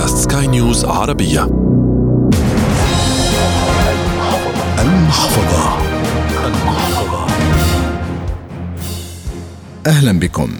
بودكاست سكاي نيوز عربية. المحفظة. المحفظة أهلا بكم.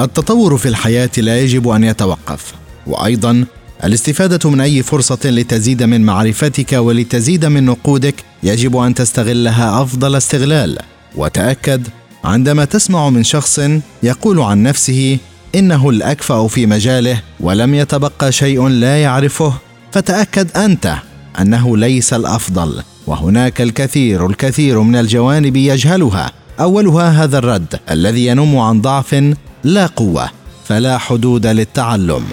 التطور في الحياة لا يجب أن يتوقف وأيضا الاستفادة من أي فرصة لتزيد من معرفتك ولتزيد من نقودك يجب أن تستغلها أفضل استغلال. وتأكد عندما تسمع من شخص يقول عن نفسه إنه الأكفأ في مجاله ولم يتبقى شيء لا يعرفه فتأكد أنت أنه ليس الأفضل وهناك الكثير الكثير من الجوانب يجهلها. أولها هذا الرد الذي ينم عن ضعف لا قوة فلا حدود للتعلم.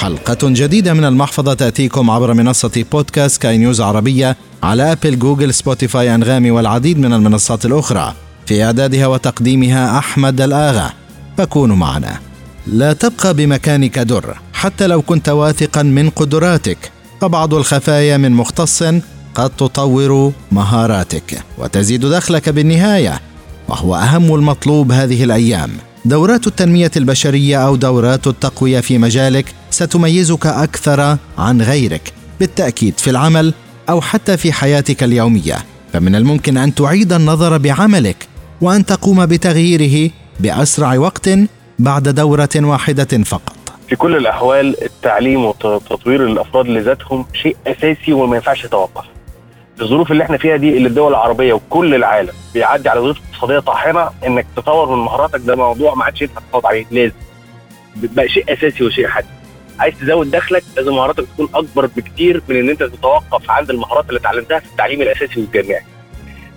حلقة جديدة من المحفظة تأتيكم عبر منصة بودكاست سكاي نيوز عربية على أبل جوجل سبوتيفاي أنغامي والعديد من المنصات الأخرى. في إعدادها وتقديمها أحمد الآغا. فكونوا معنا. لا تبقى بمكانك در حتى لو كنت واثقا من قدراتك. فبعض الخفايا من مختص قد تطور مهاراتك وتزيد دخلك بالنهاية وهو أهم المطلوب هذه الأيام. دورات التنمية البشرية أو دورات التقوية في مجالك ستميزك أكثر عن غيرك بالتأكيد في العمل أو حتى في حياتك اليومية. فمن الممكن أن تعيد النظر بعملك وأن تقوم بتغييره بأسرع وقت بعد دورة واحدة فقط. في كل الأحوال التعليم وتطوير الأفراد لذاتهم شيء أساسي وما ينفعش يتوقف. الظروف اللي إحنا فيها دي اللي الدول العربية وكل العالم بيعدي على ظروف اقتصادية طاحنة إنك تطور من مهاراتك ده موضوع ما عادش ينفع تقعد عليه لازم. بقى شيء أساسي وشيء حدي عايز تزود دخلك لازم مهاراتك تكون أكبر بكتير من إن أنت تتوقف عند المهارات اللي اتعلمتها في التعليم الأساسي والجامعي.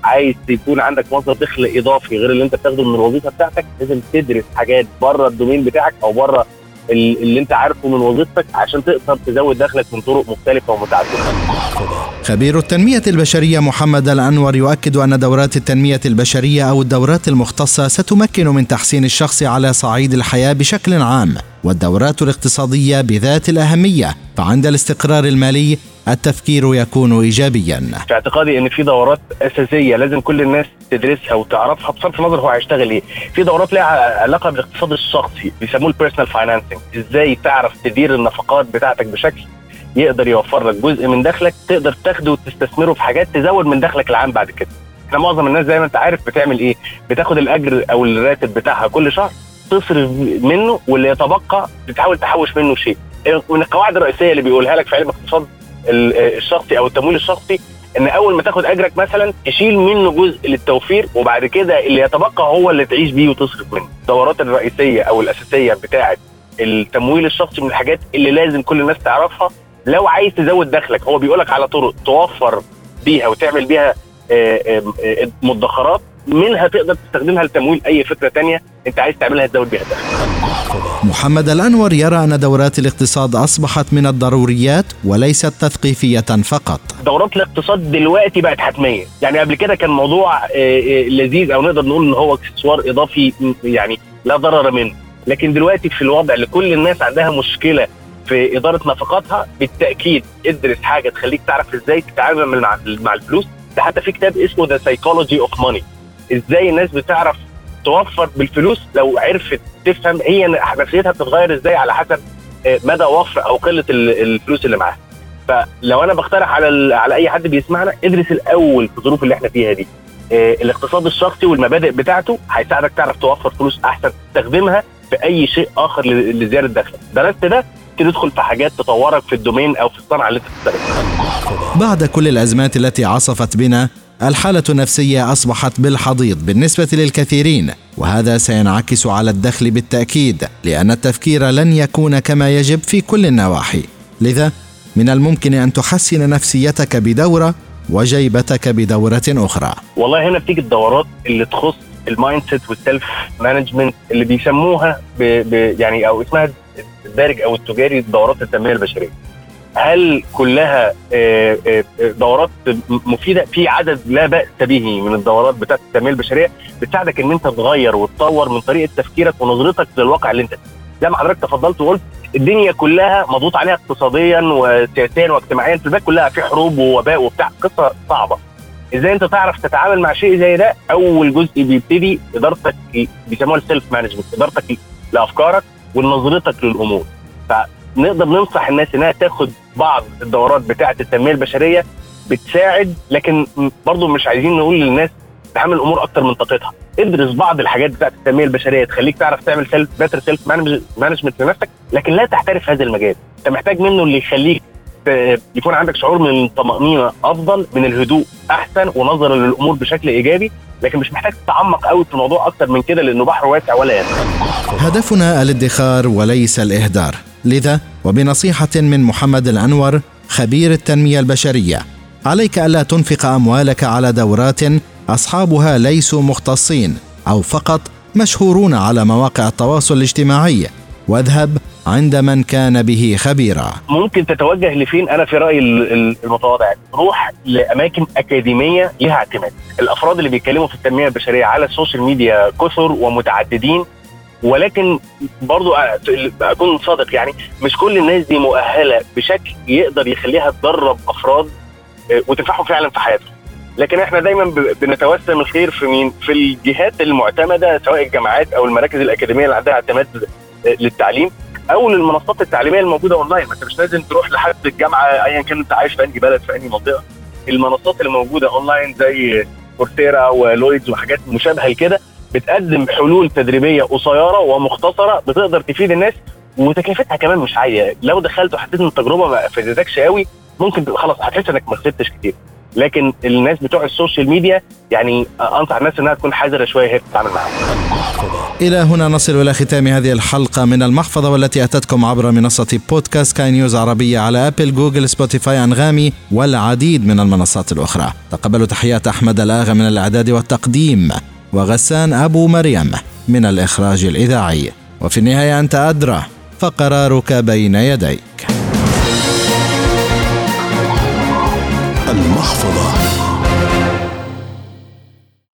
عايز يكون عندك مصدر دخل إضافي غير اللي أنت بتاخده من الوظيفة بتاعتك لازم تدرس حاجات بره الدومين بتاعك أو بره اللي انت عارفه من وظيفتك عشان تقدر تزود دخلك من طرق مختلفة ومتعددة. خبير التنمية البشرية محمد الأنور يؤكد أن دورات التنمية البشرية أو الدورات المختصة ستمكن من تحسين الشخص على صعيد الحياة بشكل عام، والدورات الاقتصادية بذات الأهمية، فعند الاستقرار المالي التفكير يكون ايجابيا. في اعتقادي إن في دورات أساسية لازم كل الناس تدرسها وتعرفها بصرف النظر هو هيشتغل إيه. في دورات لها علاقة بالاقتصاد الشخصي بيسموه ال personal financing، إزاي تعرف تدير النفقات بتاعتك بشكل يقدر يوفر لك جزء من دخلك تقدر تاخده وتستثمره في حاجات تزود من دخلك العام بعد كده. إحنا معظم الناس زي ما أنت عارف بتعمل إيه؟ بتاخد الأجر أو الراتب بتاعها كل شهر تصرف منه واللي يتبقى بتحاول تحوش منه شيء. من القواعد الرئيسية اللي بيقولها لك في علم الاقتصاد الشخصي أو التمويل الشخصي إن أول ما تاخد أجرك مثلا تشيل منه جزء للتوفير وبعد كده اللي يتبقى هو اللي تعيش بيه وتصرف منه. الدورات الرئيسية أو الأساسية بتاعه التمويل الشخصي من الحاجات اللي لازم كل الناس تعرفها. لو عايز تزود دخلك هو بيقولك على طرق توفر بيها وتعمل بيها مدخرات منها تقدر تستخدمها لتمويل أي فكرة تانية أنت عايز تعملها تزود بيها محمد الأنور يرى أن دورات الاقتصاد أصبحت من الضروريات وليست تثقيفية فقط. دورات الاقتصاد دلوقتي بقت حتمية، يعني قبل كده كان موضوع لذيذ أو نقدر نقول إن هو اكسسوار إضافي يعني لا ضرر منه، لكن دلوقتي في الوضع اللي كل الناس عندها مشكلة في إدارة نفقاتها بالتأكيد ادرس حاجة تخليك تعرف إزاي تتعامل مع مع الفلوس، ده حتى في كتاب اسمه The Psychology of Money إزاي الناس بتعرف توفر بالفلوس لو عرفت تفهم هي نفسيتها بتتغير إزاي على حسب مدى وفر أو قلة الفلوس اللي معاها. فلو أنا بقترح على على اي حد بيسمعنا ادرس الأول في الظروف اللي إحنا فيها دي. الاقتصاد الشخصي والمبادئ بتاعته هيساعدك تعرف توفر فلوس احسن تستخدمها في اي شيء اخر لزيادة دخلك درست ده تدخل في حاجات تطورك في ال domain أو في الصنعة اللي انت بعد كل الأزمات التي عصفت بنا الحالة النفسية أصبحت بالحضيض بالنسبة للكثيرين، وهذا سينعكس على الدخل بالتأكيد، لأن التفكير لن يكون كما يجب في كل النواحي، لذا من الممكن أن تحسن نفسيتك بدورة وجيبك بدورة أخرى. والله هنا بتيجي الدورات اللي تخص ال mindset وال self management اللي بيسموها ب... ب... يعني أو اسمها الدارج أو التجاري دورات التنميه البشرية. هل كلها دورات مفيدة؟ في عدد لا بأس به من الدورات بتاعت التنمية البشرية بتساعدك إن أنت تغير وتطور من طريقة تفكيرك ونظرتك للواقع اللي أنت فيه. زي ما حضرتك تفضلت وقلت الدنيا كلها مضغوط عليها اقتصاديا وسياسيا واجتماعيا في البلاد كلها في حروب ووباء وبتاع. قصة صعبة. إزاي أنت تعرف تتعامل مع شيء زي ده؟ أول جزء بيبتدي إدارتك بيسموها ال self management ادارتك لأفكارك ونظرتك للأمور. نقدر ننصح الناس إنها تاخد بعض الدورات بتاعة التنمية البشرية بتساعد لكن برضه مش عايزين نقول للناس تحمل الأمور أكتر من طاقتها. ادرس بعض الحاجات بتاعت التنمية البشرية تخليك تعرف تعمل self better self management لنفسك لكن لا تحترف هذا المجال. أنت محتاج منه اللي يخليك يكون عندك شعور من الطمانينه أفضل من الهدوء أحسن ونظرا للأمور بشكل إيجابي لكن مش محتاج تتعمق قوي في الموضوع أكتر من كده لأنه بحر واسع ولا ينفع هدفنا الادخار وليس الإهدار. لذا وبنصيحة من محمد الأنور خبير التنمية البشرية عليك ألا تنفق أموالك على دورات أصحابها ليسوا مختصين أو فقط مشهورون على مواقع التواصل الاجتماعي. واذهب عند من كان به خبيرا. ممكن تتوجه لفين؟ أنا في رايي المتواضع. روح لأماكن أكاديمية لها اعتماد. الأفراد اللي بيتكلموا في التنمية البشرية على السوشيال ميديا كثر ومتعددين ولكن برضو أكون صادق يعني مش كل الناس دي مؤهلة بشكل يقدر يخليها تدرب أفراد آه، وتنفعهم فعلا في حياتهم لكن إحنا دايما بنتوسم الخير في مين؟ في الجهات المعتمدة سواء الجامعات أو المراكز الأكاديمية اللي عندها اعتماد آه، للتعليم أو للمنصات التعليمية الموجودة أونلاين، أنت مش لازم تروح لحد الجامعة ايا كان أنت عايش في أنهي بلد في أنهي منطقة. المنصات اللي موجوده أونلاين زي Coursera ولويدز وحاجات مشابهة لكده بتقدم حلول تدريبية قصيرة ومختصرة بتقدر تفيد الناس وتكلفتها كمان مش عالية، لو دخلت وحسيت إن التجربة ما فادتكش قوي ممكن خلاص هتحس إنك ما خسرتش كتير. لكن الناس بتوع السوشيال ميديا يعني أنصح الناس إنها تكون حذرة شوية هي بتتعامل معاهم. إلى هنا نصل إلى ختام هذه الحلقة من المحفظة والتي أتتكم عبر منصة بودكاست سكاي نيوز عربية على أبل جوجل سبوتيفاي أنغامي والعديد من المنصات الأخرى. تقبلوا تحيات أحمد الآغا من الإعداد والتقديم وغسان أبو مريم من الإخراج الإذاعي. وفي النهاية أنت أدرى فقرارك بين يديك. المحفظة